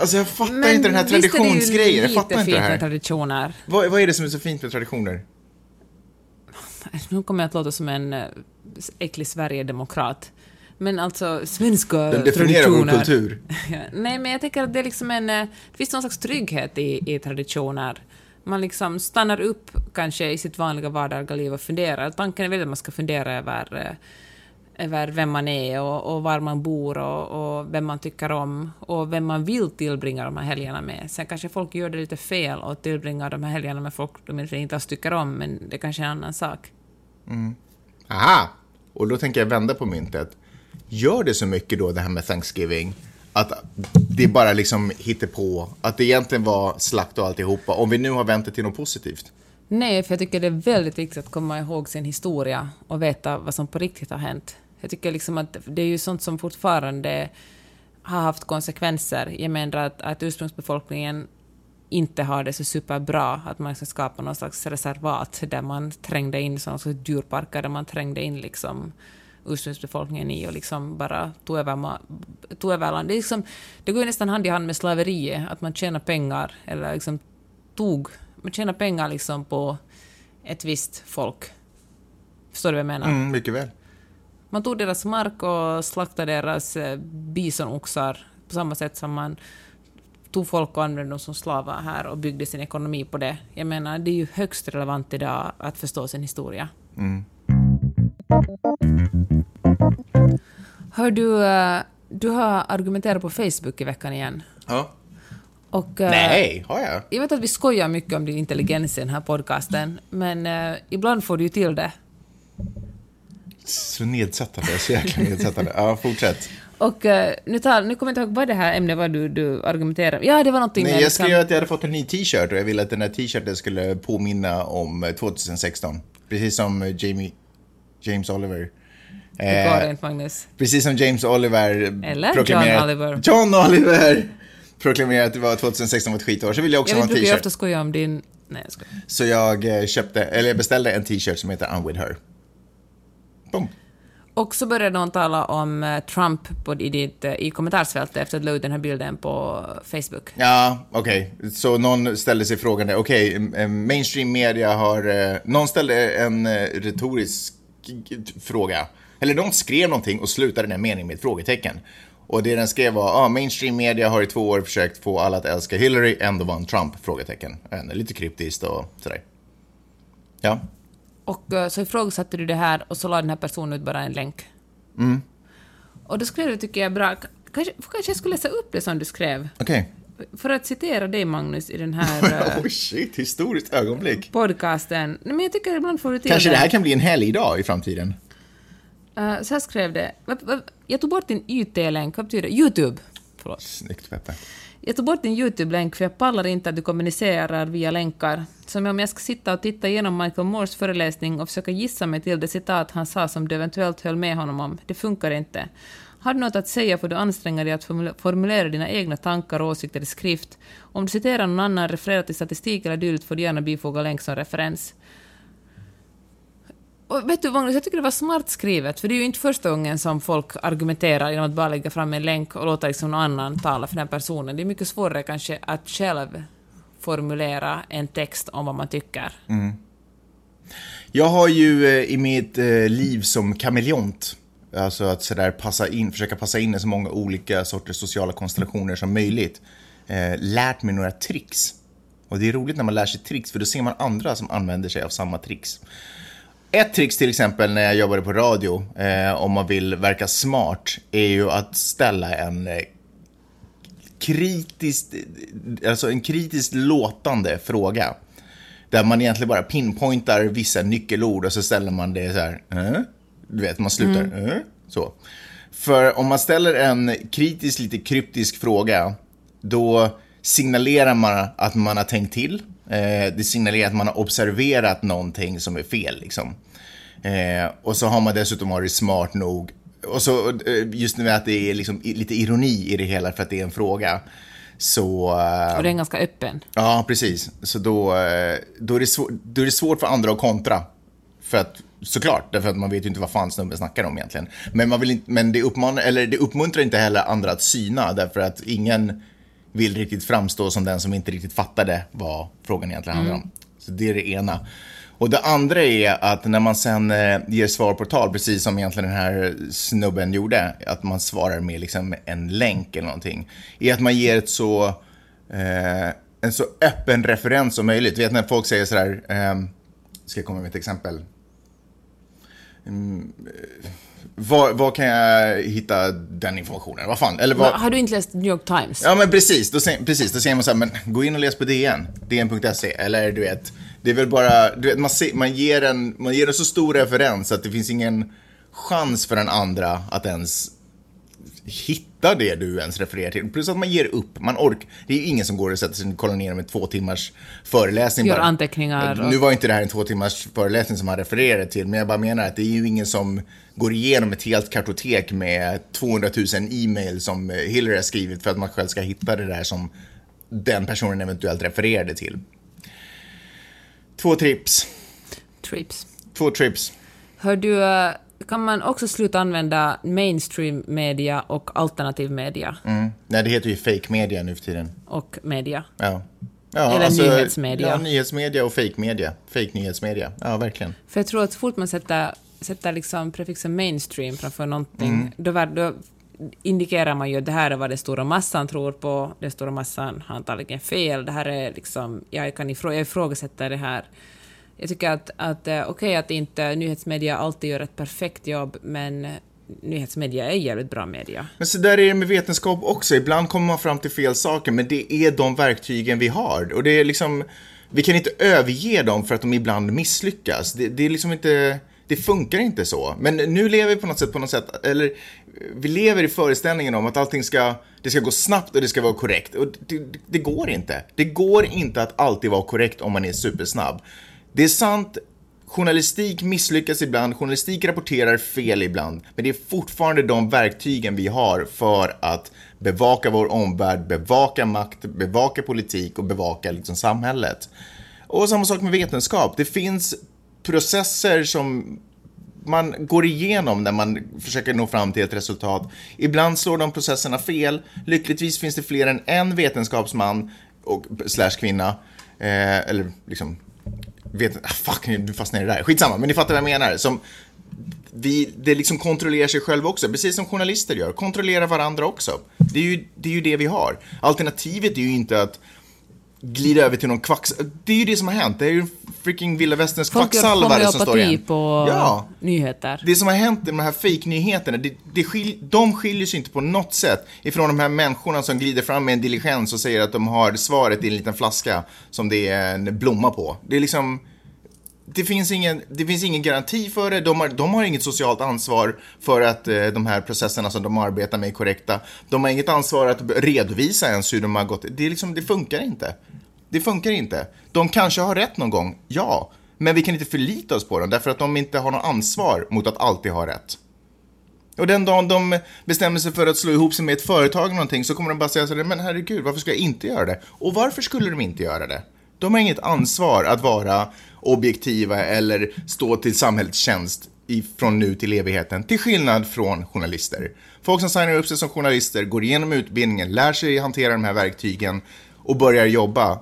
Alltså jag fattar inte den här traditionsgrejen, jag fattar inte det här. traditioner. Vad, vad är det som är så fint med traditioner? Nu kommer jag att låta som en eh, äcklig Sverigedemokrat. Men alltså, svenska Den definierar vår traditioner... kultur. Ja, Nej, men jag tänker att det är liksom en... eh, Det finns någon slags trygghet i, i traditioner. Man liksom stannar upp kanske i sitt vanliga vardagliga liv och funderar. Tanken är väl att man ska fundera över, eh, över vem man är och, och var man bor och, och vem man tycker om och vem man vill tillbringa de här helgerna med. Sen kanske folk gör det lite fel och tillbringar de här helgerna med folk de inte alls tycker om, men det kanske är en annan sak. Mm. Aha! Och då tänker jag vända på myntet. Gör det så mycket då, det här med Thanksgiving, att det bara liksom hittar på att det egentligen var slakt och alltihopa, om vi nu har vänt det till något positivt? Nej, för jag tycker det är väldigt viktigt att komma ihåg sin historia och veta vad som på riktigt har hänt. Jag tycker liksom att det är ju sånt som fortfarande har haft konsekvenser. Jag menar att, att ursprungsbefolkningen inte har det så superbra, att man ska skapa någon slags reservat där man trängde in, sådana djurparker där man trängde in liksom ursprungsbefolkningen i och liksom bara tog över, tog över land. Det, liksom, det går ju nästan hand i hand med slaveriet, att man tjänar pengar, eller liksom tog, man tjänar pengar liksom på ett visst folk. Förstår du vad jag menar? Mm, mycket väl. Man tog deras mark och slaktade deras eh, bisonoxar på samma sätt som man tog folk och använde dem som slavar här och byggde sin ekonomi på det. Jag menar, det är ju högst relevant idag att förstå sin historia. Hör du, eh, du har argumenterat på Facebook i veckan igen. Ja. Och, eh, Nej, har jag? Jag vet att vi skojar mycket om din intelligens i den här podcasten, men eh, ibland får du ju till det. Så nedsättande, så jäkla nedsättande. Ja, fortsätt. Och eh, nu, tar, nu kommer jag inte ihåg vad det här ämnet var du, du argumenterade Ja, det var någonting Nej, med jag liksom- skrev att jag hade fått en ny t-shirt och jag ville att den här t-shirten skulle påminna om eh, 2016. Precis som Jamie, James Oliver. Det går Eh, inte, Magnus. precis som James Oliver Eller John Oliver. John Oliver proklamerade att det var 2016 var ett skitår, så ville jag också Jag ha en brukar ju t-shirt. ofta skoja om din... Nej, jag skojar. Så jag eh, köpte, eller jag beställde en t-shirt som heter I'm with her. Boom. Och så började någon tala om eh, Trump på, i, ditt, i kommentarsfältet efter att la ut den här bilden på Facebook. Ja, okej. Så någon ställde sig frågan, okej, eh, mainstream media har... Någon ställde en retorisk fråga. Eller någon skrev någonting och slutade den meningen med ett frågetecken. Och det den skrev var, ah, mainstream media har i två år försökt få alla att älska Hillary, ändå vann Trump? Frågetecken. Lite kryptiskt och sådär. Ja. Och eh, så ifrågasatte du det här och så la den här personen ut bara en länk. Mm. Och då skrev du, tycker jag, bra. Kanske, kanske jag skulle läsa upp det som du skrev. Okej. För att citera dig, Magnus, i den här Oh shit, historiskt ögonblick. podcasten. Men jag tycker ibland får du till Kanske det. det här kan bli en helgdag i framtiden. Eh, så här skrev det. Jag tog bort din YT-länk. Vad betyder det? YouTube. Förlåt. Snyggt, Peppe. Jag tog bort din YouTube-länk för jag pallar inte att du kommunicerar via länkar. Som om jag ska sitta och titta igenom Michael Moores föreläsning och försöka gissa mig till det citat han sa som du eventuellt höll med honom om. Det funkar inte. Har du något att säga får du anstränga dig att formule- formulera dina egna tankar och åsikter i skrift. Om du citerar någon annan, refererar till statistik eller dylikt får du gärna bifoga länk som referens. Och vet du Magnus, jag tycker det var smart skrivet, för det är ju inte första gången som folk argumenterar genom att bara lägga fram en länk och låta liksom någon annan tala för den personen. Det är mycket svårare kanske att själv formulera en text om vad man tycker. Mm. Jag har ju eh, i mitt eh, liv som kameleont, alltså att sådär passa in, försöka passa in i så många olika sorters sociala konstellationer som möjligt, eh, lärt mig några tricks. Och det är roligt när man lär sig tricks, för då ser man andra som använder sig av samma tricks. Ett tricks till exempel när jag jobbade på radio, eh, om man vill verka smart, är ju att ställa en eh, kritiskt, alltså en kritiskt låtande fråga. Där man egentligen bara pinpointar vissa nyckelord och så ställer man det så här. Eh? Du vet, man slutar. Eh? Så. För om man ställer en kritisk, lite kryptisk fråga, då signalerar man att man har tänkt till. Eh, det signalerar att man har observerat någonting som är fel. Liksom. Eh, och så har man dessutom varit smart nog. Och så eh, just nu att det är liksom lite ironi i det hela för att det är en fråga. Så... Och den är ganska öppen. Ja, precis. Så då, då, är det svår, då är det svårt för andra att kontra. För att, såklart, därför att man vet ju inte vad fan snubben snackar om egentligen. Men, man vill inte, men det, uppmanar, eller det uppmuntrar inte heller andra att syna, därför att ingen vill riktigt framstå som den som inte riktigt fattade vad frågan egentligen handlar om. Så det är det ena. Och det andra är att när man sen eh, ger svar på tal, precis som egentligen den här snubben gjorde, att man svarar med liksom en länk eller någonting, är att man ger ett så, eh, en så öppen referens som möjligt. Du vet när folk säger sådär, eh, ska jag komma med ett exempel? Mm, eh, var, var kan jag hitta den informationen? Vad fan? Eller vad, Har du inte läst New York Times? Ja, men precis. Då precis, då säger man så här, men gå in och läs på DN. DN.se. Eller du vet, det är väl bara, du vet, man, ser, man, ger en, man ger en så stor referens att det finns ingen chans för den andra att ens hitta det du ens refererar till. Plus att man ger upp. Man ork, det är ju ingen som går och sätter sig och kollar ner med två timmars föreläsning. Gör bara. anteckningar och- Nu var inte det här en två timmars föreläsning som han refererade till, men jag bara menar att det är ju ingen som går igenom ett helt kartotek med 200 000 e-mail som eh, Hillary har skrivit för att man själv ska hitta det där som den personen eventuellt refererade till. Två trips. Trips. Två trips. Hör du, eh, kan man också sluta använda mainstream media och alternativ media Mm. Nej, det heter ju fake media nu för tiden. och media? Ja. Ja, alltså, Eller nyhetsmedia. Ja, nyhetsmedia och fake media. Fake nyhetsmedia. Ja, verkligen. För jag tror att så fort man sätter, sätter liksom prefixen mainstream framför någonting, Mm. då, var- då indikerar man ju att det här är vad den stora massan tror på, den stora massan har antagligen fel, det här är liksom, jag kan ifrå, jag ifrågasätter det här. Jag tycker att, att okej okej att inte nyhetsmedia alltid gör ett perfekt jobb, men nyhetsmedia är jävligt bra media. Men så där är det med vetenskap också. Ibland kommer man fram till fel saker, men det är de verktygen vi har. Och det är liksom, vi kan inte överge dem för att de ibland misslyckas. Det, det är liksom inte, det funkar inte så. Men nu lever vi på något sätt, på något sätt, eller vi lever i föreställningen om att allting ska, det ska gå snabbt och det ska vara korrekt. Och det, det går inte. Det går inte att alltid vara korrekt om man är supersnabb. Det är sant Journalistik misslyckas ibland, journalistik rapporterar fel ibland, men det är fortfarande de verktygen vi har för att bevaka vår omvärld, bevaka makt, bevaka politik och bevaka liksom samhället. Och samma sak med vetenskap. Det finns processer som man går igenom när man försöker nå fram till ett resultat. Ibland slår de processerna fel. Lyckligtvis finns det fler än en vetenskapsman och slash kvinna, eh, eller liksom vet, ah, fuck, du fastnar i det där. Skitsamma, men ni fattar vad jag menar. Som, vi, det liksom kontrollerar sig själv också, precis som journalister gör. Kontrollerar varandra också. Det är ju det, är ju det vi har. Alternativet är ju inte att glida över till någon kvacks... Det är ju det som har hänt. Det är ju en freaking vilda västerns kvacksalvare som står igen. på ja. nyheter. Det som har hänt med de här fake-nyheterna, det, det skil, de skiljer sig inte på något sätt ifrån de här människorna som glider fram med en diligens och säger att de har svaret i en liten flaska som det är en blomma på. Det är liksom det finns, ingen, det finns ingen garanti för det. De har, de har inget socialt ansvar för att eh, de här processerna som de arbetar med är korrekta. De har inget ansvar att redovisa ens hur de har gått. Det, är liksom, det funkar inte. Det funkar inte. De kanske har rätt någon gång, ja. Men vi kan inte förlita oss på dem därför att de inte har något ansvar mot att alltid ha rätt. Och den dagen de bestämmer sig för att slå ihop sig med ett företag eller någonting så kommer de bara säga så här, men herregud, varför ska jag inte göra det? Och varför skulle de inte göra det? De har inget ansvar att vara objektiva eller stå till samhällets tjänst från nu till evigheten, till skillnad från journalister. Folk som signar upp sig som journalister, går igenom utbildningen, lär sig hantera de här verktygen och börjar jobba,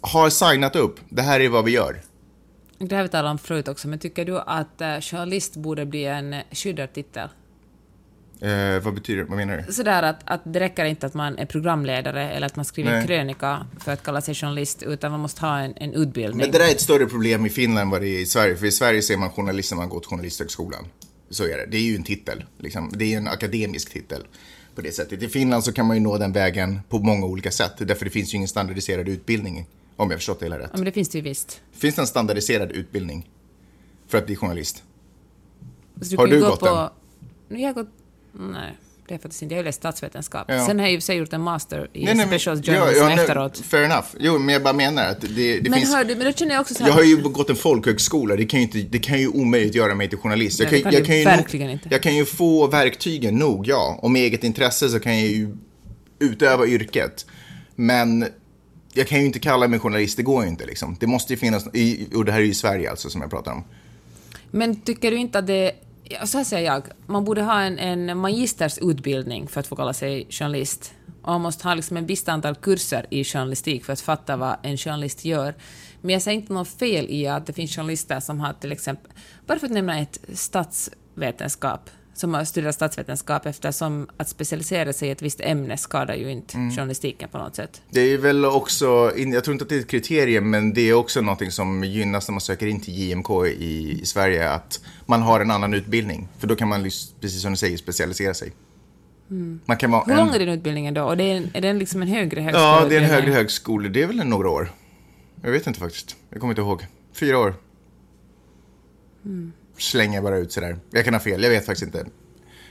har signat upp. Det här är vad vi gör. Det har vi talat om förut också, men tycker du att eh, journalist borde bli en skyddad titel? Eh, vad betyder det? Vad menar du? Sådär att, att det räcker inte att man är programledare eller att man skriver Nej. krönika för att kalla sig journalist, utan man måste ha en, en utbildning. Men det där är ett större problem i Finland än vad det är i Sverige, för i Sverige ser man journalist när man går till Journalisthögskolan. Så är det. Det är ju en titel, liksom. det är en akademisk titel på det sättet. I Finland så kan man ju nå den vägen på många olika sätt, därför det finns ju ingen standardiserad utbildning, om jag förstått det hela rätt. Ja, men det finns det ju visst. Finns det en standardiserad utbildning för att bli journalist? Du har du gått på... den? Jag har gått Nej, det är faktiskt inte. Jag har läst statsvetenskap. Ja. Sen har jag och för sig gjort en master i nej, nej, special journalism ja, ja, efteråt. Fair enough. Jo, men jag bara menar att det, det men finns... Hör du, men då känner jag också så här... Jag har ju gått en folkhögskola. Det kan ju, inte, det kan ju omöjligt göra mig till journalist. Jag kan, nej, det kan jag kan ju verkligen nog, inte. Jag kan ju få verktygen nog, ja. Och med eget intresse så kan jag ju utöva yrket. Men jag kan ju inte kalla mig journalist, det går ju inte liksom. Det måste ju finnas, och det här är ju Sverige alltså som jag pratar om. Men tycker du inte att det så här säger jag. Man borde ha en, en magistersutbildning för att få kalla sig journalist. Och man måste ha liksom en visst antal kurser i journalistik för att fatta vad en journalist gör. Men jag ser inte något fel i att det finns journalister som har till exempel, bara för att nämna ett, statsvetenskap som har studerat statsvetenskap eftersom att specialisera sig i ett visst ämne skadar ju inte mm. journalistiken på något sätt. Det är väl också, jag tror inte att det är ett kriterium, men det är också någonting som gynnas när man söker in till JMK i, i Sverige, att man har en annan utbildning. För då kan man, precis som du säger, specialisera sig. Mm. Man kan vara Hur lång är din utbildning då? Och det är, är den liksom en högre högskola? Ja, det är en högre högskola. Det är väl några år. Jag vet inte faktiskt. Jag kommer inte ihåg. Fyra år. Mm slänger bara ut sådär. Jag kan ha fel, jag vet faktiskt inte.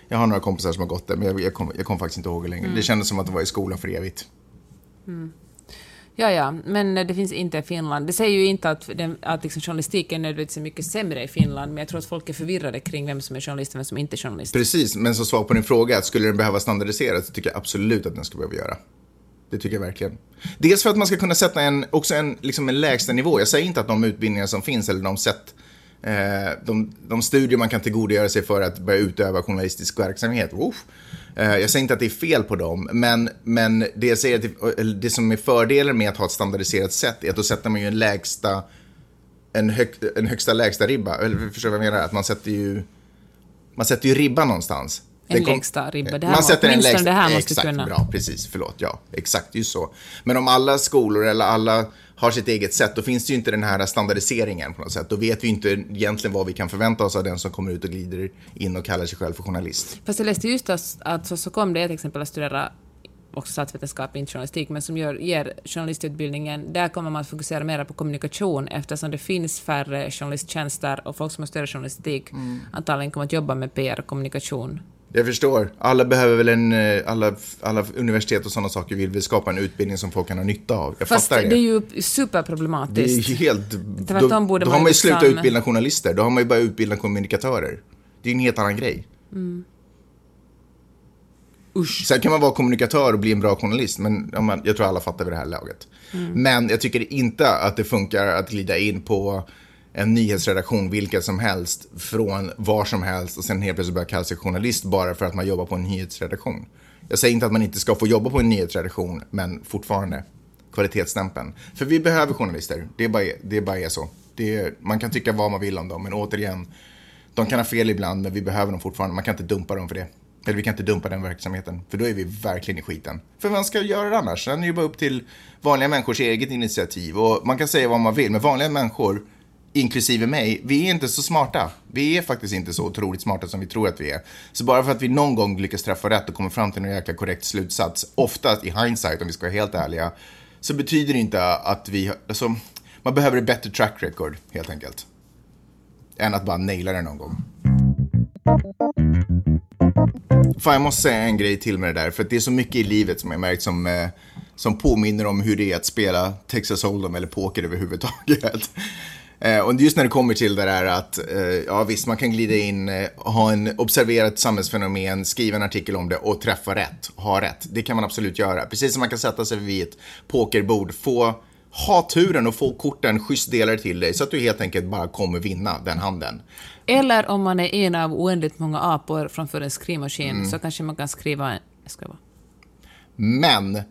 Jag har några kompisar som har gått där, men jag, jag kommer kom faktiskt inte ihåg det längre. Mm. Det kändes som att de var i skolan för evigt. Mm. Ja, ja, men det finns inte i Finland. Det säger ju inte att, den, att liksom journalistiken nödvändigtvis är mycket sämre i Finland, men jag tror att folk är förvirrade kring vem som är journalist och vem som inte är journalist. Precis, men som svar på din fråga, att skulle den behöva standardiseras, så tycker jag absolut att den ska behöva göra. Det tycker jag verkligen. Dels för att man ska kunna sätta en, också en, liksom en lägsta nivå. Jag säger inte att de utbildningar som finns eller de sätt Eh, de, de studier man kan tillgodogöra sig för att börja utöva journalistisk verksamhet. Uff. Eh, jag säger inte att det är fel på dem, men, men det, jag säger att det, som är fördelen med att ha ett standardiserat sätt är att då sätter man ju en lägsta, en, hög, en högsta lägsta ribba. Eller förstår du vad jag menar? Att man sätter ju, man sätter ju ribban någonstans. En kom, lägsta ribba. Det här man sätter en lägsta, det här måste exakt, kunna. Bra, precis. Förlåt, ja. Exakt, just så. Men om alla skolor eller alla har sitt eget sätt, då finns det ju inte den här standardiseringen på något sätt. Då vet vi inte egentligen vad vi kan förvänta oss av den som kommer ut och glider in och kallar sig själv för journalist. Fast jag läste just att, att så, så kom det ett exempel att studera också statsvetenskap, inte journalistik, men som gör, ger journalistutbildningen, där kommer man att fokusera mer på kommunikation eftersom det finns färre journalisttjänster och folk som har studerat journalistik mm. antagligen kommer att jobba med PR och kommunikation. Jag förstår. Alla behöver väl en, eh, alla, alla universitet och sådana saker vill väl skapa en utbildning som folk kan ha nytta av. Jag Fast fattar det. det är ju superproblematiskt. Det är ju helt... Tvärtom då, borde då har man ju liksom... slutat utbilda journalister, då har man ju börjat utbilda kommunikatörer. Det är en helt annan grej. Mm. Usch. Sen kan man vara kommunikatör och bli en bra journalist, men jag tror alla fattar vid det här laget. Mm. Men jag tycker inte att det funkar att glida in på en nyhetsredaktion, vilken som helst, från var som helst och sen helt plötsligt börja kalla sig journalist bara för att man jobbar på en nyhetsredaktion. Jag säger inte att man inte ska få jobba på en nyhetsredaktion, men fortfarande kvalitetsstämpeln. För vi behöver journalister, det är bara, det är, bara är så. Är, man kan tycka vad man vill om dem, men återigen, de kan ha fel ibland, men vi behöver dem fortfarande. Man kan inte dumpa dem för det. Eller vi kan inte dumpa den verksamheten, för då är vi verkligen i skiten. För vem ska göra det annars? Sen är det ju bara upp till vanliga människors eget initiativ. Och man kan säga vad man vill, men vanliga människor, inklusive mig, vi är inte så smarta. Vi är faktiskt inte så otroligt smarta som vi tror att vi är. Så bara för att vi någon gång lyckas träffa rätt och kommer fram till en jäkla korrekt slutsats, oftast i hindsight om vi ska vara helt ärliga, så betyder det inte att vi, alltså, man behöver ett bättre track record helt enkelt. Än att bara naila det någon gång. Fan, jag måste säga en grej till med det där, för det är så mycket i livet som jag märkt som, eh, som påminner om hur det är att spela Texas Hold'em eller poker överhuvudtaget. Eh, och just när det kommer till det där att, eh, ja visst, man kan glida in, eh, ha en observerat samhällsfenomen, skriva en artikel om det och träffa rätt, ha rätt. Det kan man absolut göra. Precis som man kan sätta sig vid ett pokerbord, få ha turen och få korten schysst delade till dig så att du helt enkelt bara kommer vinna den handen. Eller om man är en av oändligt många apor framför en skrivmaskin mm. så kanske man kan skriva en... Jag ska bara. Men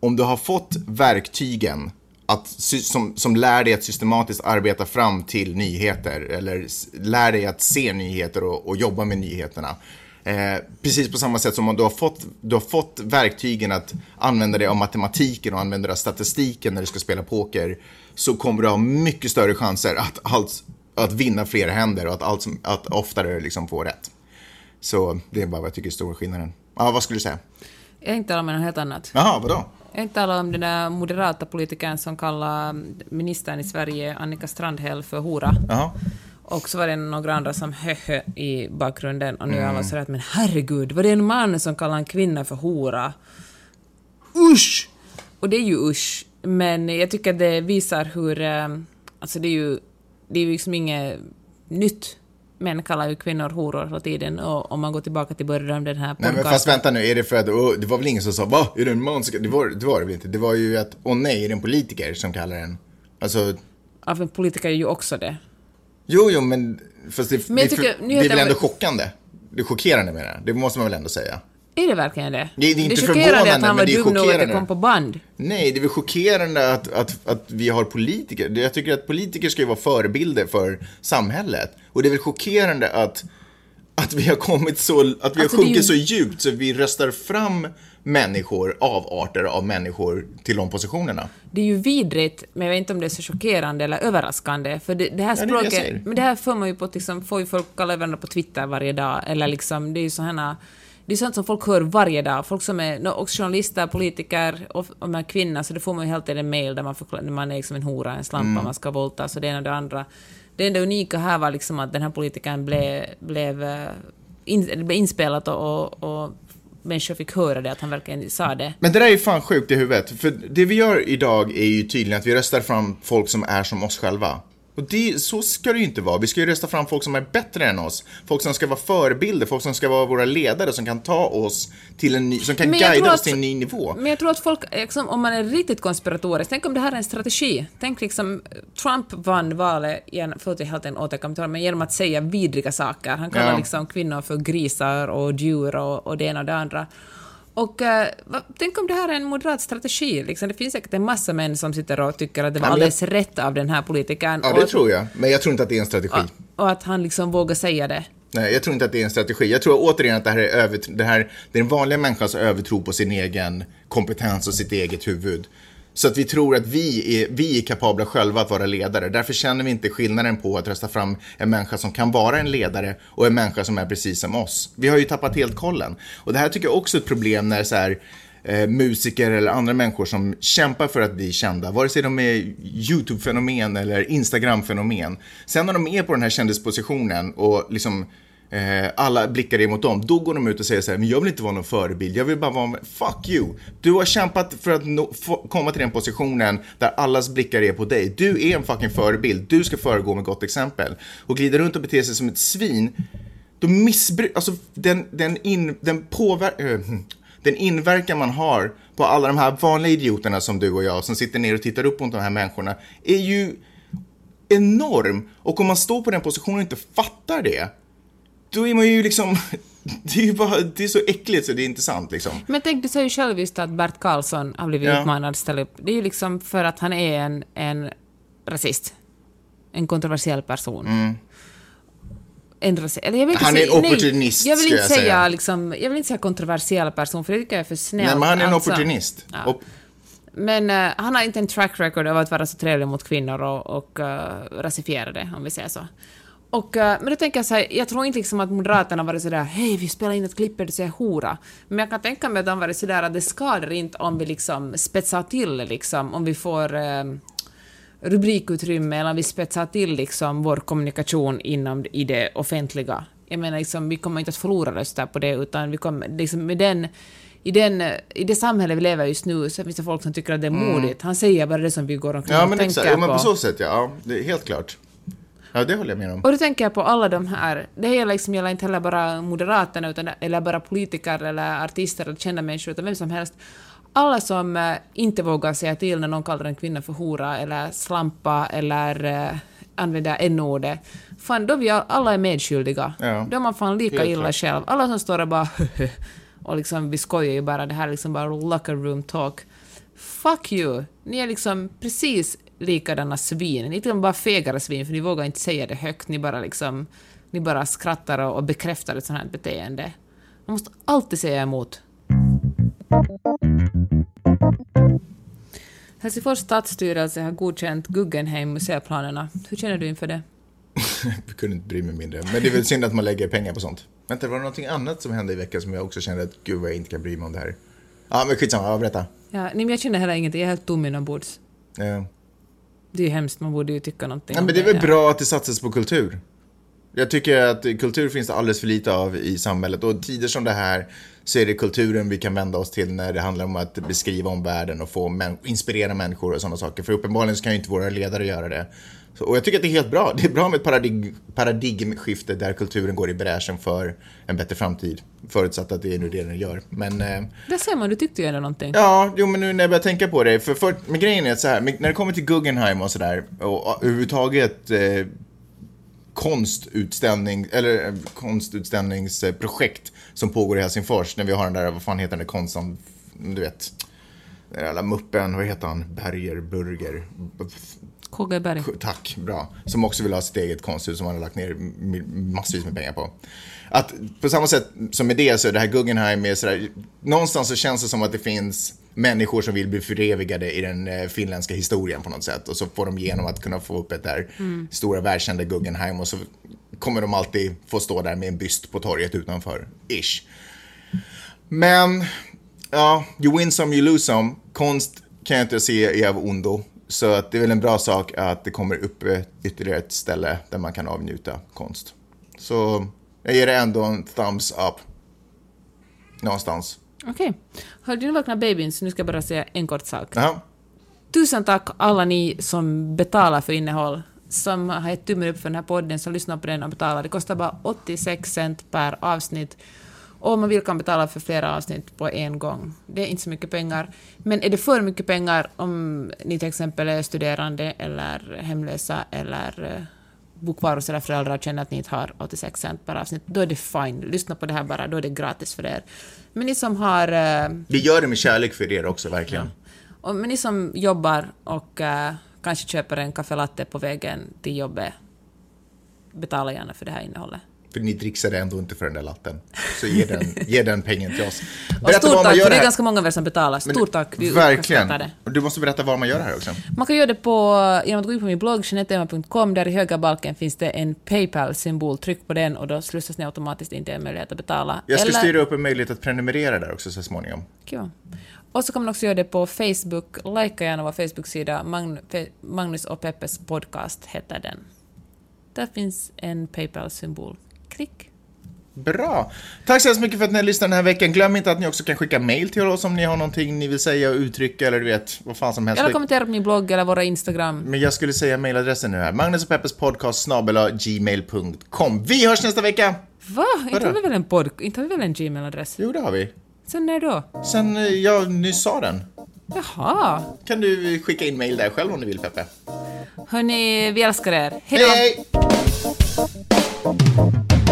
om du har fått verktygen att, som, som lär dig att systematiskt arbeta fram till nyheter eller lär dig att se nyheter och, och jobba med nyheterna. Eh, precis på samma sätt som om du har, fått, du har fått verktygen att använda dig av matematiken och använda dig av statistiken när du ska spela poker så kommer du ha mycket större chanser att, allt, att vinna fler händer och att, allt, att oftare liksom få rätt. Så det är bara vad jag tycker är stora skillnaden. Ja, vad skulle du säga? Jag tänkte om något helt annat. Jaha, vadå? Jag talar om den där moderata politikern som kallar ministern i Sverige, Annika Strandhäll, för hora. Jaha. Och så var det några andra som höhö i bakgrunden och nu är alla mm. sådär att men herregud, var det en man som kallar en kvinna för hora? Usch! Och det är ju usch, men jag tycker att det visar hur... Eh, alltså det är ju, det är ju liksom inget nytt män kallar ju kvinnor horor hela tiden och om man går tillbaka till början av den här podcasten. Nej men fast vänta nu, är det för att, oh, det var väl ingen som sa va, är det en man det var det var det väl inte, det var ju att, åh oh, nej, är det en politiker som kallar den, alltså. Ja, för en politiker är ju också det. Jo, jo, men, fast det, men det, tycker, det, är väl ändå chockande. Det är chockerande med det, det måste man väl ändå säga. Är det verkligen det? Det, det är inte det är chockerande att han var dum nog att det kom på band. Nej, det är väl chockerande att, att, att vi har politiker. Jag tycker att politiker ska ju vara förebilder för samhället. Och det är väl chockerande att, att vi har kommit så, att vi alltså, har sjunkit ju... så djupt så vi röstar fram människor, avarter av människor till de positionerna. Det är ju vidrigt, men jag vet inte om det är så chockerande eller överraskande, för det, det här språket, ja, det men det här får man ju på, liksom, får ju folk kalla varandra på Twitter varje dag, eller liksom, det är ju sådana det är sånt som folk hör varje dag. Folk som är också journalister, politiker och, och med kvinnor, så det får man ju hela tiden mail där man, förklarar, man är liksom en hora, en slampa, mm. man ska volta, så det ena och det andra. Det enda unika här var liksom att den här politikern blev, blev, eh, in, blev inspelad och, och, och människor fick höra det, att han verkligen sa det. Men det där är ju fan sjukt i huvudet. För det vi gör idag är ju tydligen att vi röstar fram folk som är som oss själva. Och det, så ska det ju inte vara. Vi ska ju rösta fram folk som är bättre än oss. Folk som ska vara förebilder, folk som ska vara våra ledare, som kan ta oss till en ny, som kan guida oss att, till en ny nivå. Men jag tror att folk, liksom, om man är riktigt konspiratorisk, tänk om det här är en strategi. Tänk liksom, Trump vann valet, igen, förlåt jag helt en återkommentar, men genom att säga vidriga saker. Han kallar ja. liksom kvinnor för grisar och djur och, och det ena och det andra. Och uh, tänk om det här är en moderat strategi. Liksom. Det finns säkert en massa män som sitter och tycker att det var ja, alldeles jag... rätt av den här politikern. Ja, det tror jag. Men jag tror inte att det är en strategi. Och, och, att han liksom vågar säga det. Nej, jag tror inte att det är en strategi. Jag tror återigen att det här är, över, det här, det är den vanliga människans övertro på sin egen kompetens och sitt eget huvud. Så att vi tror att vi är, vi är kapabla själva att vara ledare. Därför känner vi inte skillnaden på att rösta fram en människa som kan vara en ledare och en människa som är precis som oss. Vi har ju tappat helt kollen. Och det här tycker jag också är ett problem när så här, eh, musiker eller andra människor som kämpar för att bli kända, vare sig de är YouTube-fenomen eller Instagram-fenomen. Sen när de är på den här kändispositionen och liksom Eh, alla blickar är mot dem, då går de ut och säger så här, men jag vill inte vara någon förebild, jag vill bara vara, fuck you. Du har kämpat för att no, komma till den positionen där allas blickar är på dig. Du är en fucking förebild, du ska föregå med gott exempel. Och glida runt och bete sig som ett svin, då missbrukar, alltså den, den, in, den påverkar, äh, eh, hmm. den inverkan man har på alla de här vanliga idioterna som du och jag som sitter ner och tittar upp mot de här människorna är ju enorm. Och om man står på den positionen och inte fattar det, då är man ju liksom... Det är ju bara, det är så äckligt så det är inte sant liksom. Men tänk, du säger ju själv just att Bert Karlsson har blivit ja. utmanad att ställa upp. Det är ju liksom för att han är en, en rasist. En kontroversiell person. Mm. En rasist, eller jag vill inte han är en opportunist, nej, jag vill inte jag säga, säga. Liksom, jag vill inte säga kontroversiell person, för det tycker jag är för snällt. Nej, men han är en alltså, opportunist. Ja. Op men uh, han har inte en track record av att vara så trevlig mot kvinnor och, och uh, rasifierade, om vi säger så. Och, uh, men då tänker jag så här, jag tror inte liksom att Moderaterna varit sådär hej vi spelar in ett klipp där du säger hora. Men jag kan tänka mig att de varit sådär att det skadar inte om vi liksom spetsar till liksom, om vi får uh, rubrikutrymme eller om vi spetsar till liksom vår kommunikation inom i det offentliga. Jag menar liksom, vi kommer inte att förlora röster på det utan vi kommer liksom med den i, den, I det samhälle vi lever i just nu så finns det folk som tycker att det är mm. modigt. Mm. Han säger bara det som vi går omkring ja, och tänker exakt. Ja, men på så sätt ja. ja. Det är helt klart. Ja, det håller jag med om. Och då tänker jag på alla de här, det gäller, liksom, gäller inte heller bara Moderaterna, utan, eller bara politiker eller artister eller kända människor, utan vem som helst. Alla som äh, inte vågar säga till när någon kallar en kvinna för hora eller slampa eller äh, använder n-ordet, fan då vi alla är medskyldiga. Ja. Då är man fan lika Helt illa klart. själv. Alla som står och bara och liksom, vi skojar ju bara, det här är liksom bara locker room talk. Fuck you! Ni är liksom precis likadana svin. Ni är bara fegare svin, för ni vågar inte säga det högt. Ni bara, liksom, ni bara skrattar och, och bekräftar ett sånt här beteende. Man måste alltid säga emot. Helsingfors stadsstyrelse har godkänt Guggenheim museiplanerna. Hur känner du inför det? jag kunde inte bry mig mindre. Men det är väl synd att man lägger pengar på sånt. Vänta, var det någonting annat som hände i veckan som jag också kände att gud vad jag inte kan bry mig om det här? Ja, men skitsamma, ja, berätta. Ja, nej, men jag känner heller ingenting, jag är helt tom inombords. Ja. Det är hemskt, man borde ju tycka någonting ja, men det är väl bra att det satsas på kultur. Jag tycker att kultur finns det alldeles för lite av i samhället och tider som det här så är det kulturen vi kan vända oss till när det handlar om att beskriva om världen och få män inspirera människor och sådana saker. För uppenbarligen så kan ju inte våra ledare göra det. Så, och jag tycker att det är helt bra. Det är bra med ett paradig paradigmskifte där kulturen går i bräschen för en bättre framtid. Förutsatt att det är nu det den gör. Men... Eh, Där ser man, du tyckte ju ändå någonting. Ja, jo men nu när jag börjar tänka på det. För, för men grejen är att så här, när det kommer till Guggenheim och sådär och, och överhuvudtaget eh, konstutställning, eller eh, konstutställningsprojekt som pågår i Helsingfors. När vi har den där, vad fan heter den konst som, du vet, den jävla muppen, vad heter han, Berger, Burger. KG Berg. Tack, bra. Som också vill ha sitt eget konsthus som han har lagt ner massvis med pengar på. Att på samma sätt som med det så är det här Guggenheim är sådär, någonstans så känns det som att det finns människor som vill bli förevigade i den eh, finländska historien på något sätt. Och så får de genom att kunna få upp ett där mm. stora världskända Guggenheim och så kommer de alltid få stå där med en byst på torget utanför. Ish. Men, ja, you win some, you lose some. Konst kan jag inte se är av ondo. Så att det är väl en bra sak att det kommer upp ytterligare ett ställe där man kan avnjuta konst. Så jag ger det ändå en thumbs up. Någonstans. Okej. Okay. Har du vaknat babyn så nu ska jag bara säga en kort sak. Ja. Tusen tack alla ni som betalar för innehåll, som har gett tummen upp för den här podden, som lyssnar på den och betalar. Det kostar bara 86 cent per avsnitt. Och man vill kan betala för flera avsnitt på en gång. Det är inte så mycket pengar. Men är det för mycket pengar om ni till exempel är studerande eller hemlösa eller eh, bo kvar hos era föräldrar och känner att ni inte har 86 cent per avsnitt, då är det fine. Lyssna på det här bara, då är det gratis för er. Men ni som har... Uh, Vi gör det med kärlek för er också, verkligen. Ja. Och, men ni som jobbar och uh, kanske köper en kaffe latte på vägen till jobbet, betala gärna för det här innehållet. För ni dricksade ändå inte för den där latten. Så ge den, ge den pengen till oss. Och stort tack, för det är ganska många av er som betalar. Stort tack, vi Verkligen. det. Du måste berätta vad man gör här också. Man kan göra det på, genom att gå in på min blogg, jeanettema.com, där i högra balken finns det en Paypal-symbol. Tryck på den och då slussas ni automatiskt in till en möjlighet att betala. Jag ska Eller- styra upp en möjlighet att prenumerera där också så småningom. Kul. Och så kan man också göra det på Facebook. Likea gärna vår Facebook-sida. Magnus och Peppes podcast heter den. Där finns en Paypal-symbol. Klick. Bra! Tack så hemskt mycket för att ni har lyssnat den här veckan. Glöm inte att ni också kan skicka mail till oss om ni har någonting ni vill säga och uttrycka eller du vet, vad fan som helst. Eller kommentera på min blogg eller våra Instagram. Men jag skulle säga mailadressen nu här. Magnus och podcast gmail.com. Vi hörs nästa vecka! Va? Inte har vi väl en pod- inte har vi väl en Gmail-adress? Jo, det har vi. Sen när då? Sen eh, jag nyss sa den. Jaha. Kan du skicka in mail där själv om du vill, Peppe. Hörni, vi älskar er. Hej då! Hej! hej! Thank you.